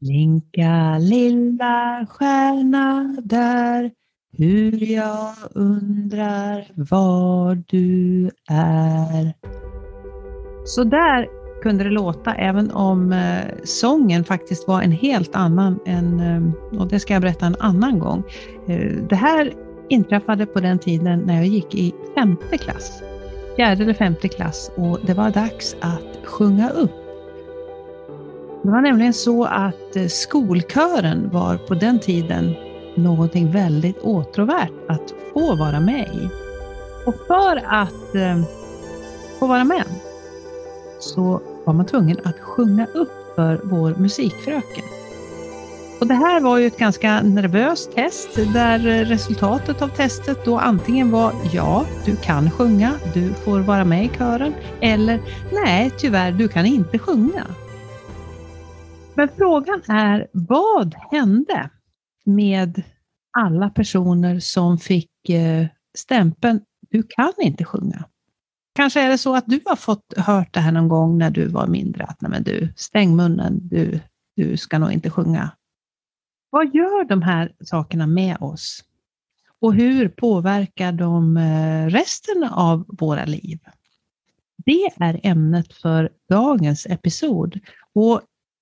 Blinka lilla stjärna där hur jag undrar var du är. Så där kunde det låta även om eh, sången faktiskt var en helt annan än, eh, och det ska jag berätta en annan gång. Eh, det här inträffade på den tiden när jag gick i femte klass, fjärde eller femte klass och det var dags att sjunga upp. Det var nämligen så att eh, skolkören var på den tiden någonting väldigt åtråvärt att få vara med i. Och för att eh, få vara med så var man tvungen att sjunga upp för vår musikfröken. Och det här var ju ett ganska nervöst test där eh, resultatet av testet då antingen var ja, du kan sjunga, du får vara med i kören eller nej, tyvärr, du kan inte sjunga. Men frågan är, vad hände med alla personer som fick eh, stämpeln du kan inte sjunga? Kanske är det så att du har fått hört det här någon gång när du var mindre, att nej men du, stäng munnen, du, du ska nog inte sjunga. Vad gör de här sakerna med oss? Och hur påverkar de eh, resten av våra liv? Det är ämnet för dagens episod. Och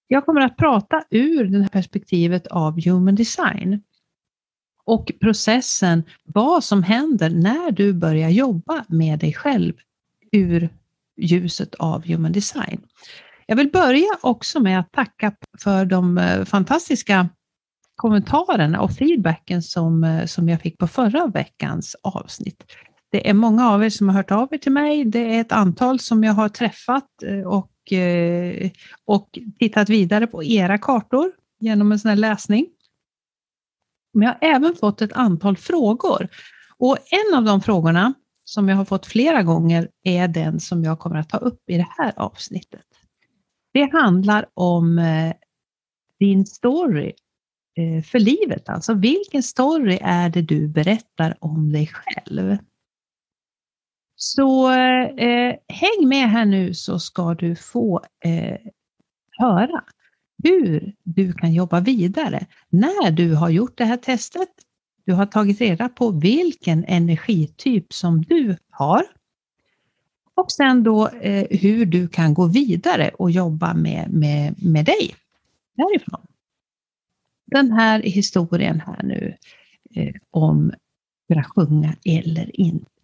jag kommer att prata ur det här perspektivet av human design och processen, vad som händer när du börjar jobba med dig själv ur ljuset av human design. Jag vill börja också med att tacka för de eh, fantastiska kommentarerna och feedbacken som, eh, som jag fick på förra veckans avsnitt. Det är många av er som har hört av er till mig. Det är ett antal som jag har träffat eh, och och, eh, och tittat vidare på era kartor genom en sån här läsning. Men jag har även fått ett antal frågor och en av de frågorna som jag har fått flera gånger är den som jag kommer att ta upp i det här avsnittet. Det handlar om eh, din story eh, för livet, alltså vilken story är det du berättar om dig själv? Så eh, häng med här nu så ska du få eh, höra hur du kan jobba vidare när du har gjort det här testet du har tagit reda på vilken energityp som du har. Och sen då eh, hur du kan gå vidare och jobba med, med, med dig därifrån. Den här historien här nu eh, om att sjunga eller inte.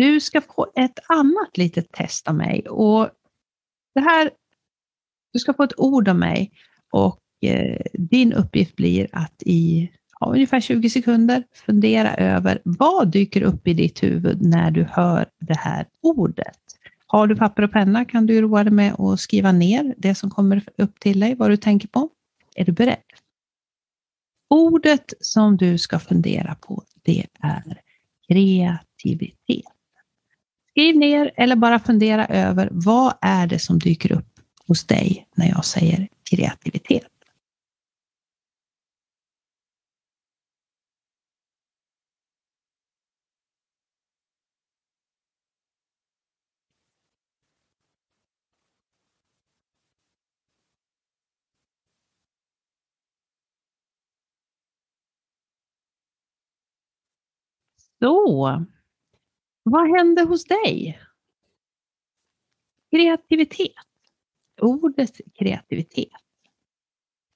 Du ska få ett annat litet test av mig och det här, du ska få ett ord av mig och eh, din uppgift blir att i ja, ungefär 20 sekunder fundera över vad dyker upp i ditt huvud när du hör det här ordet. Har du papper och penna kan du roa dig med att skriva ner det som kommer upp till dig, vad du tänker på. Är du beredd? Ordet som du ska fundera på, det är kreativitet. Skriv ner eller bara fundera över vad är det som dyker upp hos dig när jag säger kreativitet. Så, vad hände hos dig? Kreativitet. Ordet kreativitet.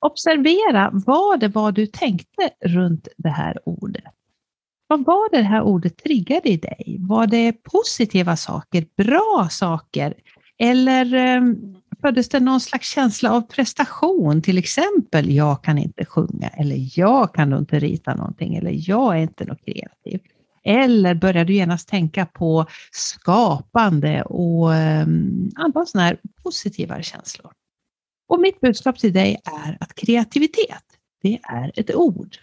Observera vad det var du tänkte runt det här ordet. Vad var det, det här ordet triggade i dig? Var det positiva saker, bra saker? Eller ehm, föddes det någon slags känsla av prestation, till exempel jag kan inte sjunga eller jag kan inte rita någonting eller jag är inte något kreativ. Eller börjar du genast tänka på skapande och ehm, andra sådana här positivare känslor? Och mitt budskap till dig är att kreativitet, det är ett ord.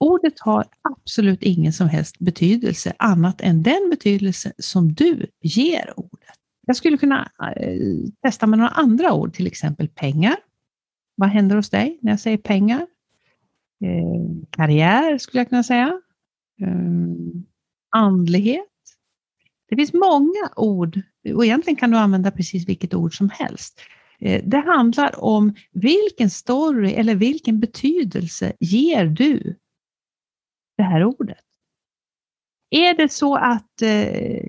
Ordet har absolut ingen som helst betydelse annat än den betydelse som du ger ordet. Jag skulle kunna eh, testa med några andra ord, till exempel pengar. Vad händer hos dig när jag säger pengar? Eh, karriär skulle jag kunna säga. Um, andlighet. Det finns många ord och egentligen kan du använda precis vilket ord som helst. Eh, det handlar om vilken story eller vilken betydelse ger du det här ordet? Är det så att eh,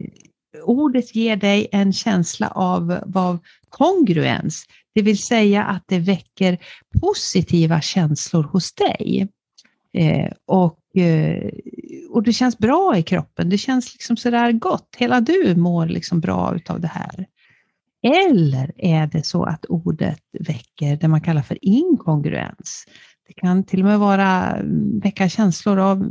ordet ger dig en känsla av, av kongruens, det vill säga att det väcker positiva känslor hos dig. Eh, och, eh, och det känns bra i kroppen, det känns liksom sådär gott. Hela du mår liksom bra utav det här. Eller är det så att ordet väcker det man kallar för inkongruens? Det kan till och med vara, mm, väcka känslor av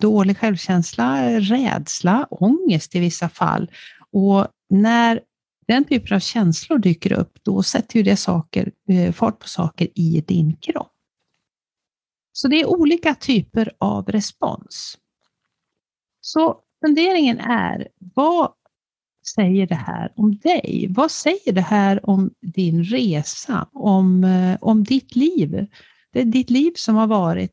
dålig självkänsla, rädsla, ångest i vissa fall. Och när den typen av känslor dyker upp, då sätter ju det saker, eh, fart på saker i din kropp. Så det är olika typer av respons. Så funderingen är, vad säger det här om dig? Vad säger det här om din resa, om, eh, om ditt liv? Det är ditt liv som har varit.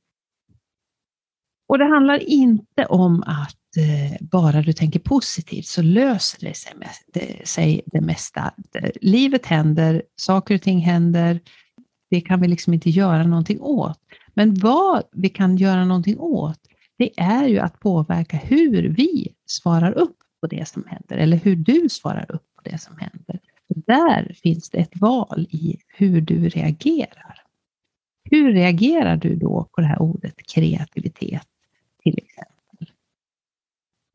Och det handlar inte om att eh, bara du tänker positivt så löser det sig, det, sig det mesta. Livet händer, saker och ting händer. Det kan vi liksom inte göra någonting åt. Men vad vi kan göra någonting åt, det är ju att påverka hur vi svarar upp på det som händer eller hur du svarar upp på det som händer. Där finns det ett val i hur du reagerar. Hur reagerar du då på det här ordet kreativitet till exempel?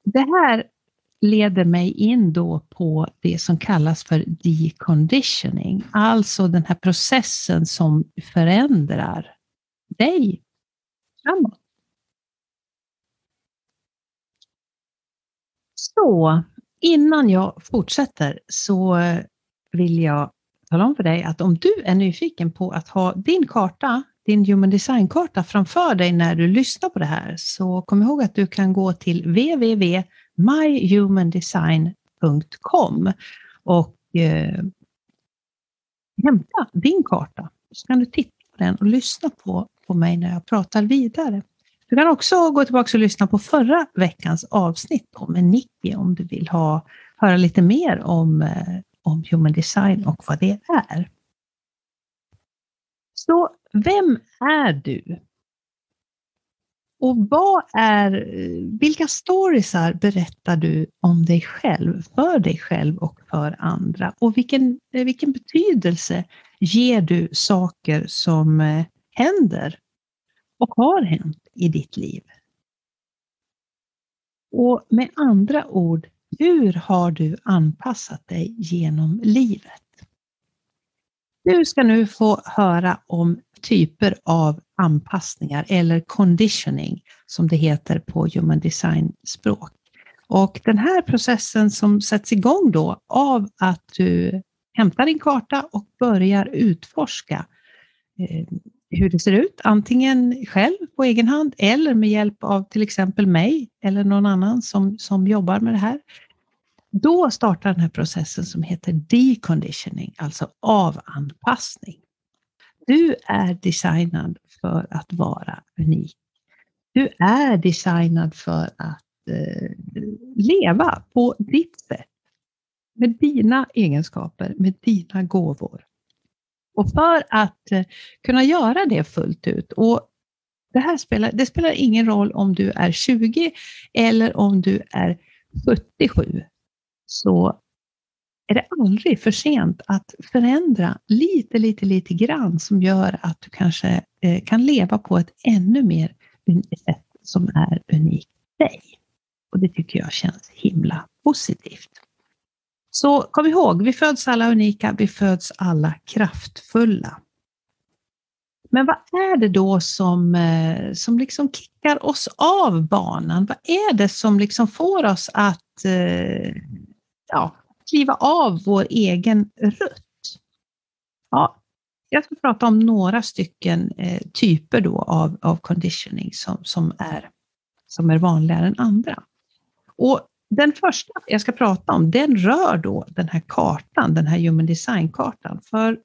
Det här leder mig in då på det som kallas för deconditioning, alltså den här processen som förändrar dig framåt. Så innan jag fortsätter så vill jag tala om för dig att om du är nyfiken på att ha din karta, din Human Design-karta framför dig när du lyssnar på det här, så kom ihåg att du kan gå till www.myhumandesign.com och eh, hämta din karta. Så kan du titta på den och lyssna på, på mig när jag pratar vidare. Du kan också gå tillbaka och lyssna på förra veckans avsnitt med Nicky om du vill ha, höra lite mer om, eh, om human design och vad det är. Så vem är du? Och vad är, vilka storiesar berättar du om dig själv, för dig själv och för andra? Och vilken, eh, vilken betydelse ger du saker som eh, händer och har hänt i ditt liv? Och med andra ord, hur har du anpassat dig genom livet? Du ska nu få höra om typer av anpassningar eller conditioning som det heter på human design språk. Och den här processen som sätts igång då av att du hämtar din karta och börjar utforska eh, hur det ser ut, antingen själv på egen hand eller med hjälp av till exempel mig eller någon annan som, som jobbar med det här. Då startar den här processen som heter deconditioning, alltså avanpassning. Du är designad för att vara unik. Du är designad för att eh, leva på ditt sätt. Med dina egenskaper, med dina gåvor. Och för att eh, kunna göra det fullt ut, och det här spelar, det spelar ingen roll om du är 20 eller om du är 77, så är det aldrig för sent att förändra lite, lite, lite grann som gör att du kanske eh, kan leva på ett ännu mer sätt som är unikt dig. Och det tycker jag känns himla positivt. Så kom ihåg, vi föds alla unika, vi föds alla kraftfulla. Men vad är det då som, eh, som liksom kickar oss av banan? Vad är det som liksom får oss att eh, ja, kliva av vår egen rutt? Ja, jag ska prata om några stycken eh, typer då av, av conditioning som, som, är, som är vanligare än andra. Och den första jag ska prata om, den rör då den här kartan, den här Human Design-kartan. För,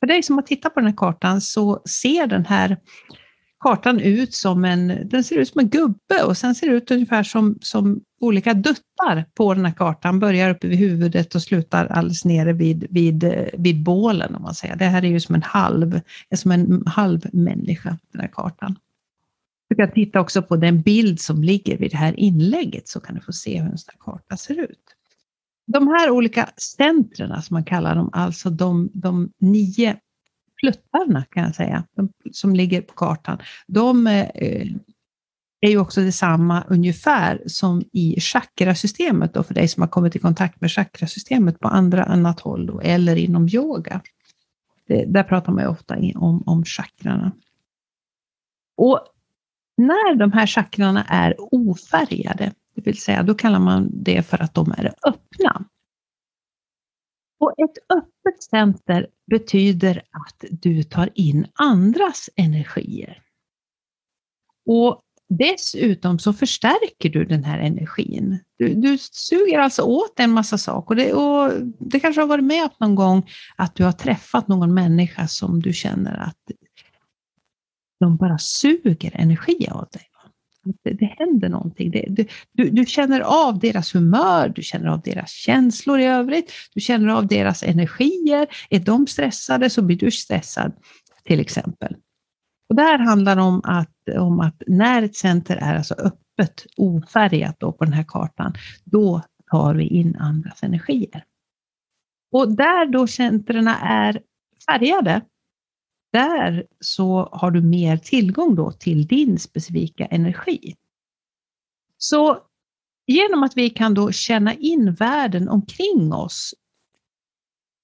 för dig som har tittat på den här kartan så ser den här kartan ut som en, den ser ut som en gubbe och sen ser det ut ungefär som, som olika duttar på den här kartan. Börjar uppe vid huvudet och slutar alldeles nere vid, vid, vid bålen om man säger. Det här är ju som en halv, som en halv människa, den här kartan. Du kan titta också på den bild som ligger vid det här inlägget så kan du få se hur en sån här karta ser ut. De här olika centren som man kallar dem, alltså de, de nio pluttarna kan jag säga, de, som ligger på kartan, de eh, är ju också detsamma ungefär som i chakrasystemet då, för dig som har kommit i kontakt med chakrasystemet på andra annat håll då, eller inom yoga. Det, där pratar man ju ofta om, om chakrarna. Och när de här chakrarna är ofärgade, det vill säga då kallar man det för att de är öppna. Och ett öppet center betyder att du tar in andras energier. Och dessutom så förstärker du den här energin. Du, du suger alltså åt en massa saker. Det, och det kanske har varit med någon gång att du har träffat någon människa som du känner att de bara suger energi av dig. Det, det händer någonting. Det, du, du, känner av deras humör, du känner av deras känslor i övrigt, du känner av deras energier. Är de stressade så blir du stressad till exempel. Och det här handlar om att, om att när ett center är alltså öppet, ofärgat då på den här kartan, då tar vi in andras energier. Och där då centren är färgade, där så har du mer tillgång då till din specifika energi. Så genom att vi kan då känna in världen omkring oss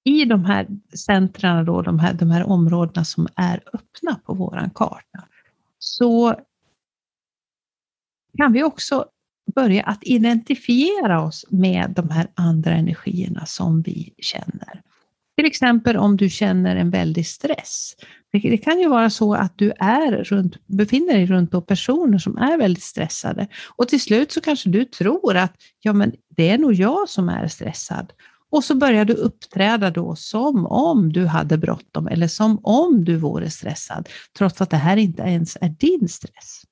i de här centrarna, då, de, här, de här områdena som är öppna på våran karta, så kan vi också börja att identifiera oss med de här andra energierna som vi känner. Till exempel om du känner en väldig stress. Det, kan ju vara så att du är runt, befinner dig runt då personer som är väldigt stressade och till slut så kanske du tror att ja, men det är nog jag som är stressad. Och så börjar du uppträda då som om du hade bråttom eller som om du vore stressad, trots att det här inte ens är din stress.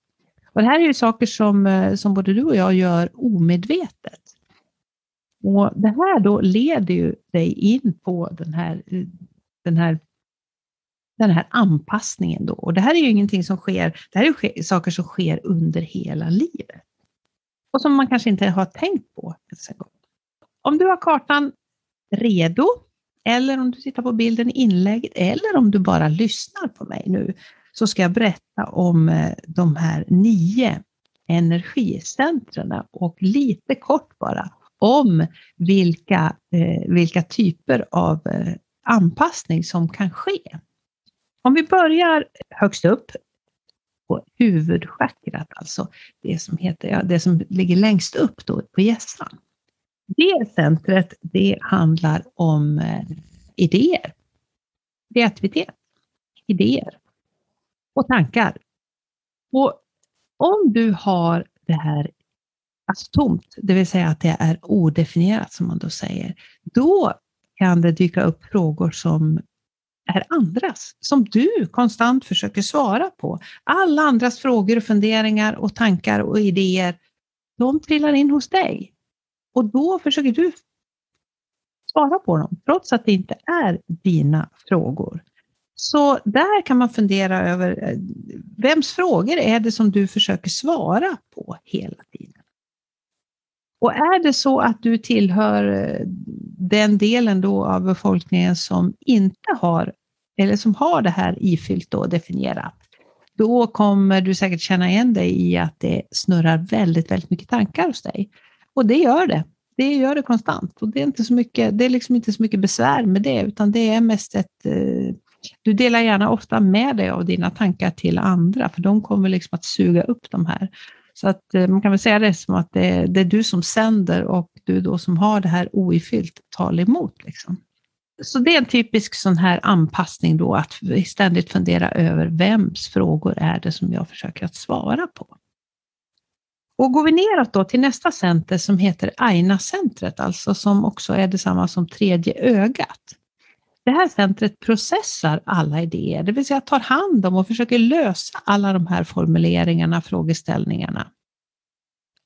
Och det här är ju saker som, eh, som både du och jag gör omedvetet. Och det här då leder ju dig in på den här, eh, den här, den här anpassningen då. Och det här är ju ingenting som sker, det här är saker som sker under hela livet. Och som man kanske inte har tänkt på. Om du har kartan redo, eller om du tittar på bilden i inlägget, eller om du bara lyssnar på mig nu, så ska jag berätta om eh, de här nio energicentren och lite kort bara om vilka, eh, vilka typer av eh, anpassning som kan ske. Om vi börjar högst upp på huvudchakrat, alltså det som, heter, ja, det som ligger längst upp då på hjässan. Det centret, det handlar om eh, idéer, kreativitet, idéer och tankar. Och om du har det här alltså tomt, det vill säga att det är odefinierat som man då säger, då kan det dyka upp frågor som är andras, som du konstant försöker svara på. Alla andras frågor och funderingar och tankar och idéer, de trillar in hos dig. Och då försöker du svara på dem, trots att det inte är dina frågor. Så där kan man fundera över, eh, vems frågor är det som du försöker svara på hela tiden? Och är det så att du tillhör eh, den delen då av befolkningen som inte har, eller som har det här ifyllt och definierat, då kommer du säkert känna igen dig i att det snurrar väldigt, väldigt mycket tankar hos dig. Och det gör det. Det gör det konstant och det är inte så mycket, det är liksom inte så mycket besvär med det, utan det är mest ett eh, du delar gärna ofta med dig av dina tankar till andra, för de kommer liksom att suga upp de här så att eh, man kan väl säga det som att det är, det är du som sänder och du då som har det här oifyllt tar emot. Liksom. Så det är en typisk sån här anpassning då, att ständigt fundera över vems frågor är det som jag försöker att svara på. Och går vi neråt då till nästa center som heter Aina-centret, alltså som också är detsamma som tredje ögat. Det här centret processar alla idéer, det vill säga tar hand om och försöker lösa alla de här formuleringarna, frågeställningarna.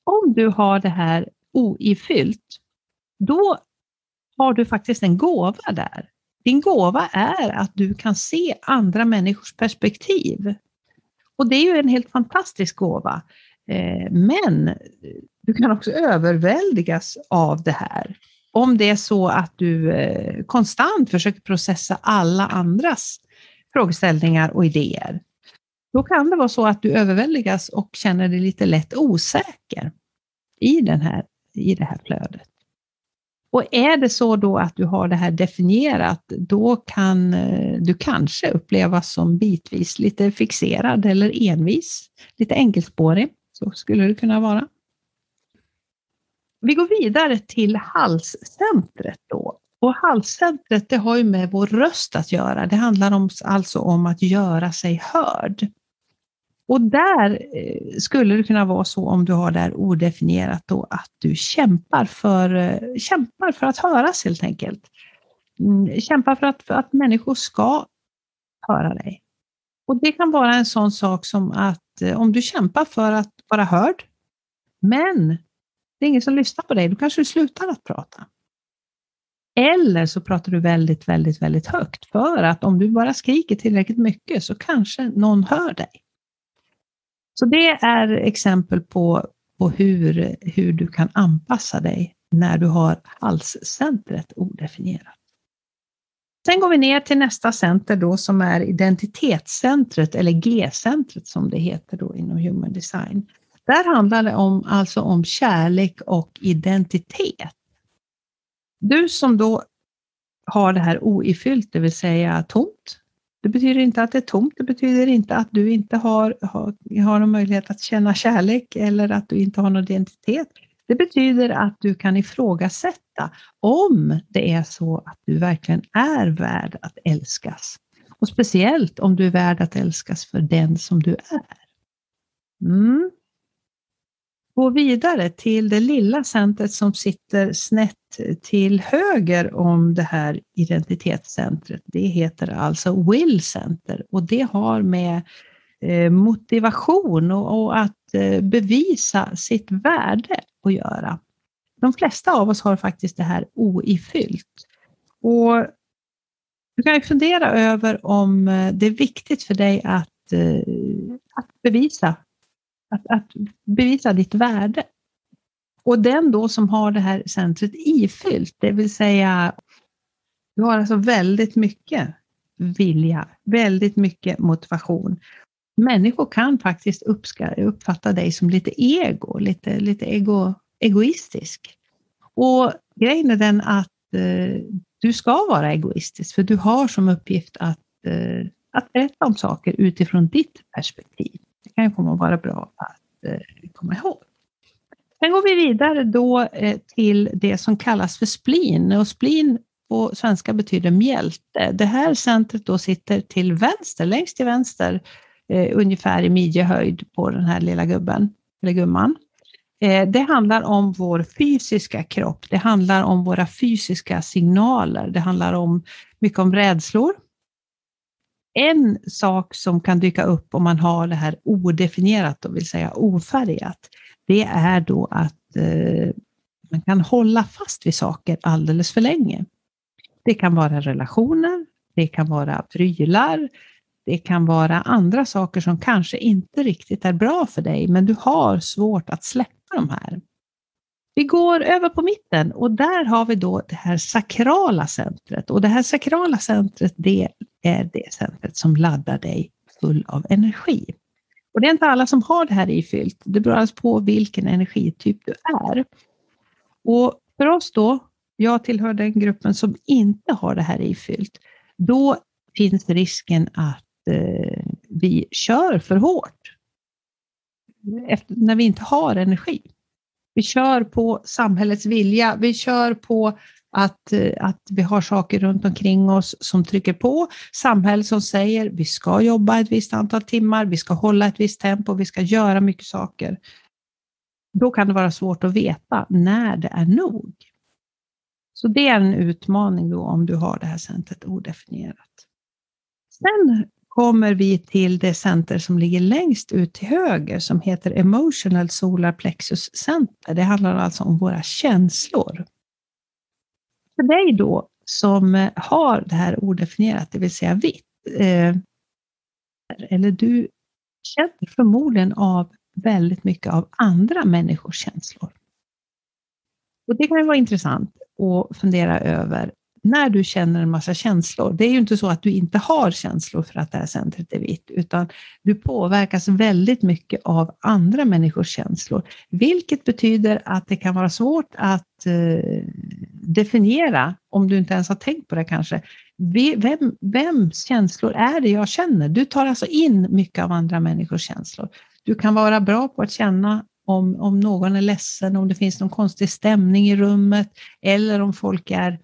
Om du har det här oifyllt, då har du faktiskt en gåva där. Din gåva är att du kan se andra människors perspektiv. Och det är ju en helt fantastisk gåva. Eh, men du kan också överväldigas av det här. Om det är så att du eh, konstant försöker processa alla andras frågeställningar och idéer. Då kan det vara så att du överväldigas och känner dig lite lätt osäker i, den här, i det här flödet. Och är det så då att du har det här definierat, då kan eh, du kanske upplevas som bitvis lite fixerad eller envis, lite enkelspårig. Så skulle det kunna vara. Vi går vidare till halscentret då. Och halscentret det har ju med vår röst att göra. Det handlar om, alltså om att göra sig hörd. Och där eh, skulle det kunna vara så om du har det här odefinierat då att du kämpar för, eh, kämpar för att höras helt enkelt. Mm, kämpar för att, för att människor ska höra dig. Och det kan vara en sån sak som att eh, om du kämpar för att vara hörd, men det är ingen som lyssnar på dig, då kanske du slutar att prata. Eller så pratar du väldigt, väldigt, väldigt högt för att om du bara skriker tillräckligt mycket så kanske någon hör dig. Så det är exempel på, på hur, hur du kan anpassa dig när du har halscentret odefinierat. Sen går vi ner till nästa center då som är identitetscentret eller G-centret som det heter då inom Human Design. Där handlar det om, alltså om kärlek och identitet. Du som då har det här oifyllt, det vill säga tomt, det betyder inte att det är tomt, det betyder inte att du inte har, har, har någon möjlighet att känna kärlek eller att du inte har någon identitet. Det betyder att du kan ifrågasätta om det är så att du verkligen är värd att älskas. Och speciellt om du är värd att älskas för den som du är. Mm gå vidare till det lilla centret som sitter snett till höger om det här identitetscentret. Det heter alltså Will Center och det har med eh, motivation och att eh, bevisa sitt värde att göra. De flesta av oss har faktiskt det här oifyllt. Och du kan fundera över om eh, det är viktigt för dig att, att bevisa att, att bevisa ditt värde. Och den då som har det här centret ifyllt, det vill säga du har alltså väldigt mycket vilja, väldigt mycket motivation. Människor kan faktiskt uppfatta dig som lite ego, lite, lite ego, egoistisk. Och grejen är den att eh, du ska vara egoistisk, för du har som uppgift att, eh, att berätta om saker utifrån ditt perspektiv. Det kan ju komma att vara bra att eh, komma ihåg. Sen går vi vidare då eh, till det som kallas för spleen. Och spleen på svenska betyder mjälte. Det här centret då sitter till vänster, längst till vänster, eh, ungefär i midjehöjd på den här lilla gubben, eller gumman. Eh, det handlar om vår fysiska kropp, det handlar om våra fysiska signaler, det handlar om mycket om rädslor, en sak som kan dyka upp om man har det här odefinierat, det vill säga ofärgat, det är då att eh, man kan hålla fast vid saker alldeles för länge. Det kan vara relationer, det kan vara prylar, det kan vara andra saker som kanske inte riktigt är bra för dig, men du har svårt att släppa de här. Vi går över på mitten och där har vi då det här sakrala centret och det här sakrala centret det är det centret som laddar dig full av energi. Och det är inte alla som har det här ifyllt. Det beror alltså på vilken energityp du är. Och för oss då, jag tillhör den gruppen som inte har det här ifyllt, då finns risken att eh, vi kör för hårt. Efter, när vi inte har energi. Vi kör på samhällets vilja. Vi kör på att, eh, att vi har saker runt omkring oss som trycker på. Samhället som säger vi ska jobba ett visst antal timmar, vi ska hålla ett visst tempo, vi ska göra mycket saker. Då kan det vara svårt att veta när det är nog. Så det är en utmaning då om du har det här centret odefinierat. Sen kommer vi till det center som ligger längst ut till höger som heter Emotional Solar Plexus Center. Det handlar alltså om våra känslor. För dig då som eh, har det här odefinierat, det vill säga vitt, eh, eller du känner förmodligen av väldigt mycket av andra människors känslor. Och Det kan ju vara intressant att fundera över när du känner en massa känslor. Det är ju inte så att du inte har känslor för att det här centret är vitt, utan du påverkas väldigt mycket av andra människors känslor, vilket betyder att det kan vara svårt att eh, definiera, om du inte ens har tänkt på det kanske, vem, vems känslor är det jag känner? Du tar alltså in mycket av andra människors känslor. Du kan vara bra på att känna om, om någon är ledsen, om det finns någon konstig stämning i rummet eller om folk är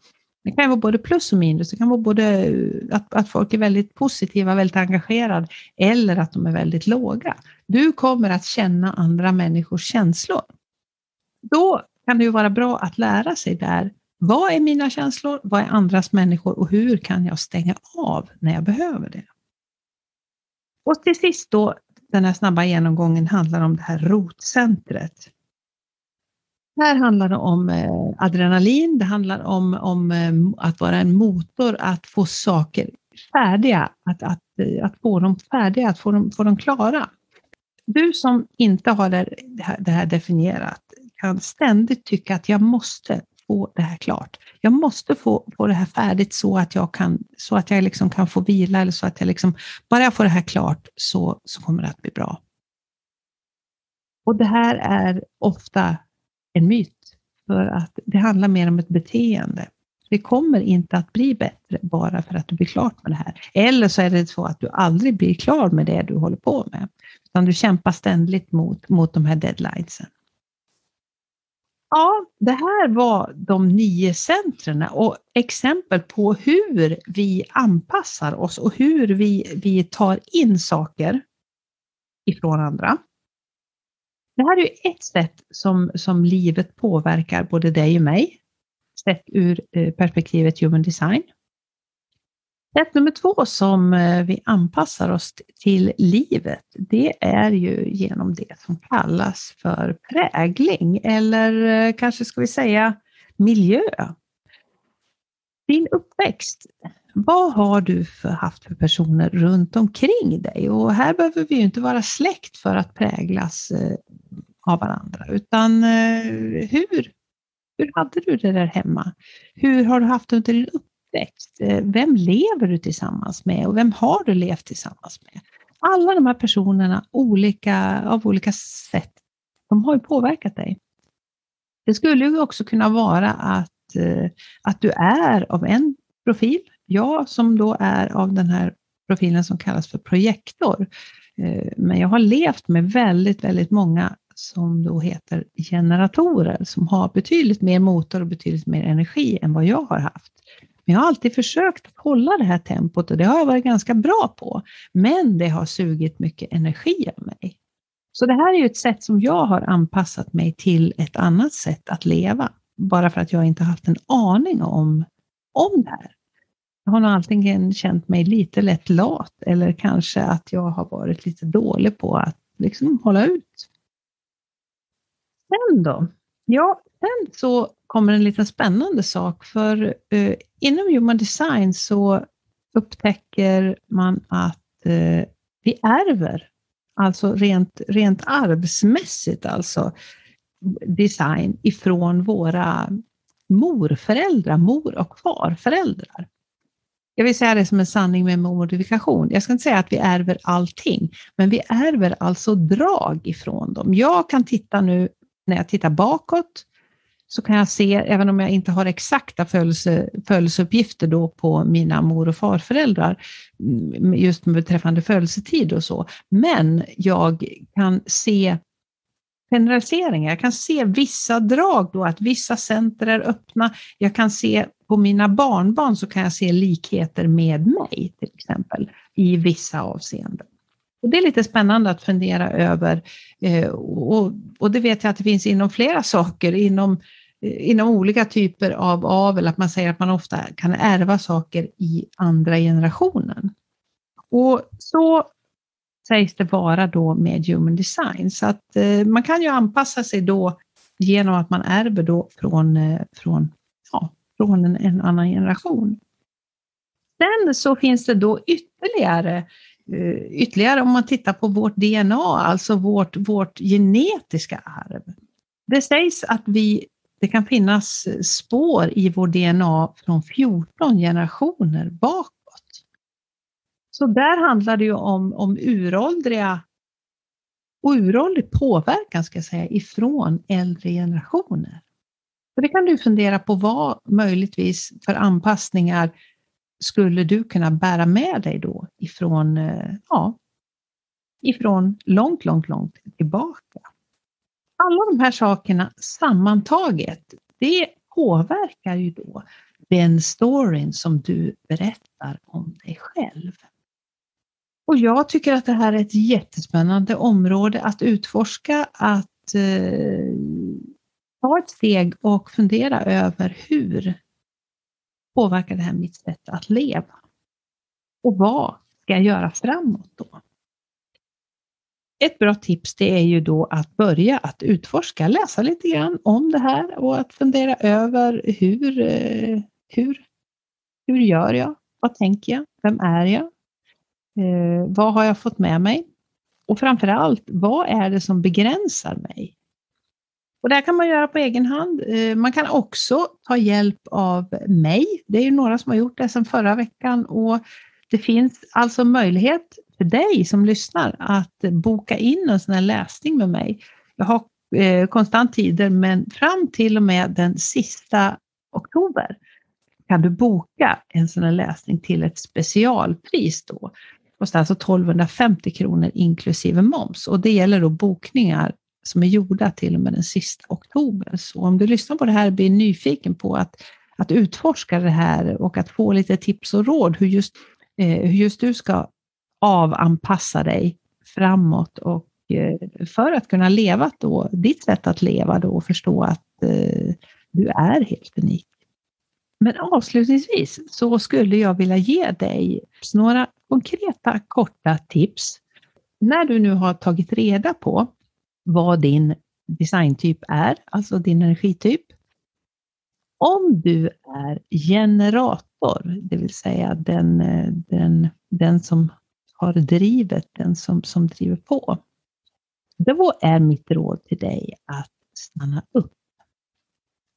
det kan vara både plus och minus. Det kan vara både att, att folk är väldigt positiva, väldigt engagerade eller att de är väldigt låga. Du kommer att känna andra människors känslor. Då kan det ju vara bra att lära sig där. Vad är mina känslor? Vad är andras människor? Och hur kan jag stänga av när jag behöver det? Och till sist då, den här snabba genomgången handlar om det här rotcentret. Här handlar det om eh, adrenalin, det handlar om, om eh, att vara en motor, att få saker färdiga, att, att, eh, att få dem färdiga, att få dem, få dem klara. Du som inte har det här, det här definierat kan ständigt tycka att jag måste få det här klart. Jag måste få, få det här färdigt så att jag kan, så att jag liksom kan få vila eller så att jag liksom, bara jag får det här klart så, så kommer det att bli bra. Och det här är ofta en myt, för att det handlar mer om ett beteende. Det kommer inte att bli bättre bara för att du blir klart med det här. Eller så är det så att du aldrig blir klar med det du håller på med, utan du kämpar ständigt mot, mot de här deadlinesen. Ja, det här var de nio centren och exempel på hur vi anpassar oss och hur vi, vi tar in saker ifrån andra. Det här är ju ett sätt som, som livet påverkar både dig och mig, sett ur eh, perspektivet human design. Sätt nummer två som eh, vi anpassar oss till livet, det är ju genom det som kallas för prägling eller eh, kanske ska vi säga miljö. Din uppväxt, vad har du för, haft för personer runt omkring dig? Och här behöver vi ju inte vara släkt för att präglas eh, av varandra, utan hur, hur hade du det där hemma? Hur har du haft det under din uppväxt? Eh, vem lever du tillsammans med och vem har du levt tillsammans med? Alla de här personerna olika, av olika sätt, de har ju påverkat dig. Det skulle ju också kunna vara att, eh, att du är av en profil, jag som då är av den här profilen som kallas för projektor. Eh, men jag har levt med väldigt, väldigt många som då heter generatorer som har betydligt mer motor och betydligt mer energi än vad jag har haft. Men jag har alltid försökt hålla det här tempot och det har jag varit ganska bra på. Men det har sugit mycket energi av mig. Så det här är ju ett sätt som jag har anpassat mig till ett annat sätt att leva. Bara för att jag inte haft en aning om, om det här. Jag har nog antingen känt mig lite lätt lat eller kanske att jag har varit lite dålig på att liksom hålla ut sen då? Ja, sen så kommer en liten spännande sak, för eh, inom human design så upptäcker man att eh, vi ärver, alltså rent, rent arvsmässigt alltså, design ifrån våra morföräldrar, mor och farföräldrar. Jag vill säga det som en sanning med modifikation. Jag ska inte säga att vi ärver allting, men vi ärver alltså drag ifrån dem. Jag kan titta nu när jag tittar bakåt så kan jag se, även om jag inte har exakta födelse, födelseuppgifter då på mina mor och farföräldrar, mm, just beträffande födelsetid och så, men jag kan se generaliseringar. Jag kan se vissa drag då, att vissa center är öppna. Jag kan se på mina barnbarn så kan jag se likheter med mig till exempel i vissa avseenden. Och det är lite spännande att fundera över eh, och, och det vet jag att det finns inom flera saker, inom eh, inom olika typer av avel, att man säger att man ofta kan ärva saker i andra generationen. Och så sägs det vara då med human design. Så att eh, man kan ju anpassa sig då genom att man ärver då från, eh, från, ja, från en, en, annan generation. Sen så finns det då ytterligare, Eh, ytterligare om man tittar på vårt DNA, alltså vårt, vårt genetiska arv. Det sägs att vi, det kan finnas spår i vår DNA från 14 generationer bakåt. Så där handlar det ju om, om uråldriga och uråldrig påverkan ska jag säga ifrån äldre generationer. Så det kan du fundera på vad möjligtvis för anpassningar skulle du kunna bära med dig då ifrån, eh, ja, ifrån långt, långt, långt tillbaka. Alla de här sakerna sammantaget, det påverkar ju då den storyn som du berättar om dig själv. Och jag tycker att det här är ett jättespännande område att utforska, att eh, ta ett steg och fundera över hur påverkar det här mitt sätt att leva? Och vad ska jag göra framåt då? Ett bra tips det är ju då att börja att utforska, läsa lite grann om det här och att fundera över hur, eh, hur, hur gör jag? Vad tänker jag? Vem är jag? Eh, vad har jag fått med mig? Och framför allt, vad är det som begränsar mig? Och det här kan man göra på egen hand. Eh, man kan också ta hjälp av mig. Det är ju några som har gjort det sedan förra veckan och det finns alltså möjlighet för dig som lyssnar att boka in en sån här läsning med mig. Jag har eh, konstant tider men fram till och med den sista oktober kan du boka en sån här läsning till ett specialpris då kostar alltså 1250 kronor inklusive moms och det gäller då bokningar som är gjorda till och med den sista oktober. Så om du lyssnar på det här och blir nyfiken på att, att utforska det här och att få lite tips och råd hur just, eh, hur just du ska avanpassa dig framåt och eh, för att kunna leva då, ditt sätt att leva då och förstå att eh, du är helt unik. Men avslutningsvis så skulle jag vilja ge dig några konkreta korta tips. När du nu har tagit reda på vad din designtyp är, alltså din energityp. Om du är generator, det vill säga den, den, den som har drivet, den som, som driver på. Då är mitt råd till dig att stanna upp.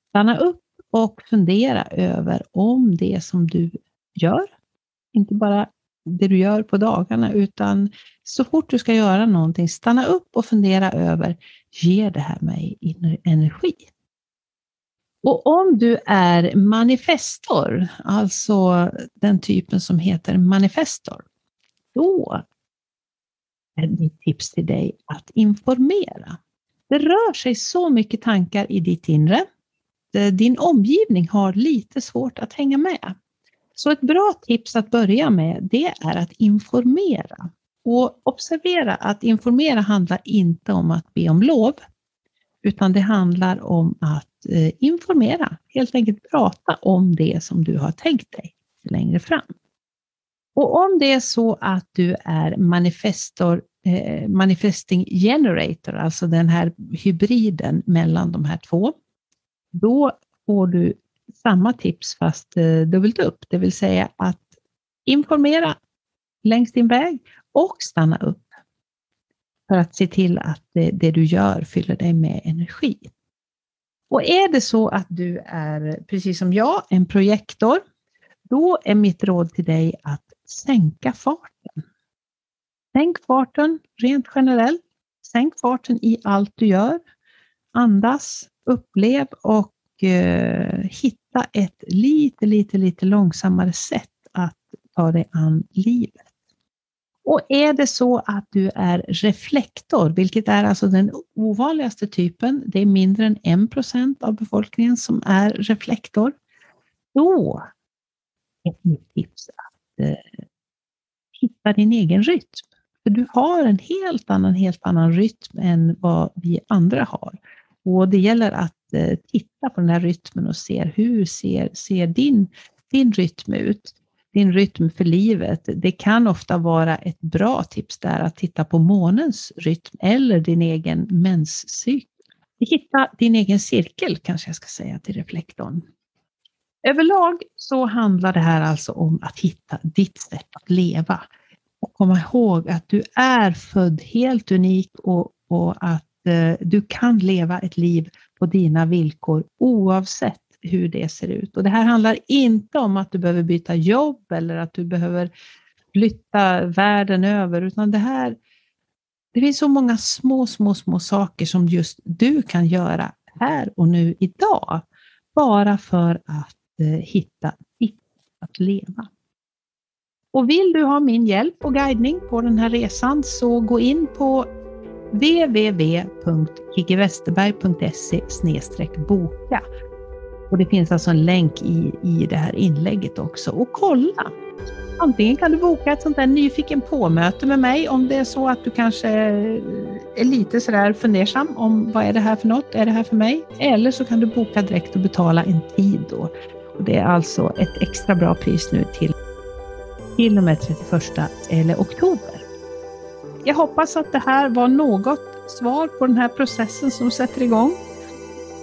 Stanna upp och fundera över om det som du gör, inte bara det du gör på dagarna, utan så fort du ska göra någonting, stanna upp och fundera över, ger det här mig energi? Och om du är manifestor, alltså den typen som heter manifestor, då är mitt tips till dig att informera. Det rör sig så mycket tankar i ditt inre. Din omgivning har lite svårt att hänga med. Så ett bra tips att börja med det är att informera. Och observera att informera handlar inte om att be om lov, utan det handlar om att eh, informera, helt enkelt prata om det som du har tänkt dig längre fram. Och om det är så att du är manifestor, eh, manifesting generator, alltså den här hybriden mellan de här två, då får du samma tips fast eh, dubbelt upp, det vill säga att informera längs din väg och stanna upp för att se till att det, det, du gör fyller dig med energi. Och är det så att du är, precis som jag, en projektor, då är mitt råd till dig att sänka farten. Sänk farten rent generellt. Sänk farten i allt du gör. Andas, upplev och Eh, hitta ett lite, lite, lite långsammare sätt att ta dig an livet. Och är det så att du är reflektor, vilket är alltså den ovanligaste typen, det är mindre än 1 av befolkningen som är reflektor, då är mitt tips att eh, hitta din egen rytm. För du har en helt annan, helt annan rytm än vad vi andra har. Och det gäller att eh, titta på den här rytmen och se hur ser, ser din, din rytm ut? Din rytm för livet. Det kan ofta vara ett bra tips där att titta på månens rytm eller din egen menscykel. Hitta din egen cirkel kanske jag ska säga till reflektorn. Överlag så handlar det här alltså om att hitta ditt sätt att leva. Och komma ihåg att du är född helt unik och, och att Eh, du kan leva ett liv på dina villkor oavsett hur det ser ut. Och det här handlar inte om att du behöver byta jobb eller att du behöver flytta världen över, utan det här det finns så många små, små, små saker som just du kan göra här och nu idag. Bara för att eh, hitta ditt att leva. Och vill du ha min hjälp och guidning på den här resan så gå in på www.kickewesterberg.se boka. Och det finns alltså en länk i, i det här inlägget också. Och kolla! Antingen kan du boka ett sånt där nyfiken på-möte med mig om det är så att du kanske är lite sådär fundersam om vad är det här för något? Är det här för mig? Eller så kan du boka direkt och betala en tid då. Och det är alltså ett extra bra pris nu till till och med 31 eller oktober. Jag hoppas att det här var något svar på den här processen som sätter igång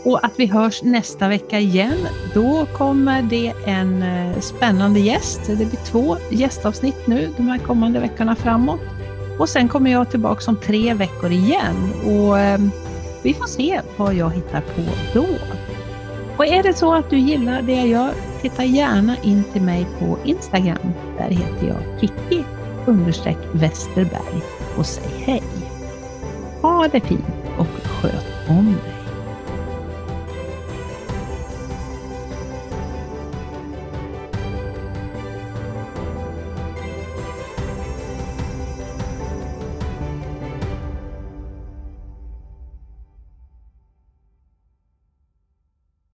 och att vi hörs nästa vecka igen. Då kommer det en eh, spännande gäst. Det blir två gästavsnitt nu de här kommande veckorna framåt. Och sen kommer jag tillbaka om tre veckor igen och eh, vi får se vad jag hittar på då. Och är det så att du gillar det jag gör, titta gärna in till mig på Instagram. Där heter jag Kikki Westerberg och säg hej. Ha det fint och sköt om dig.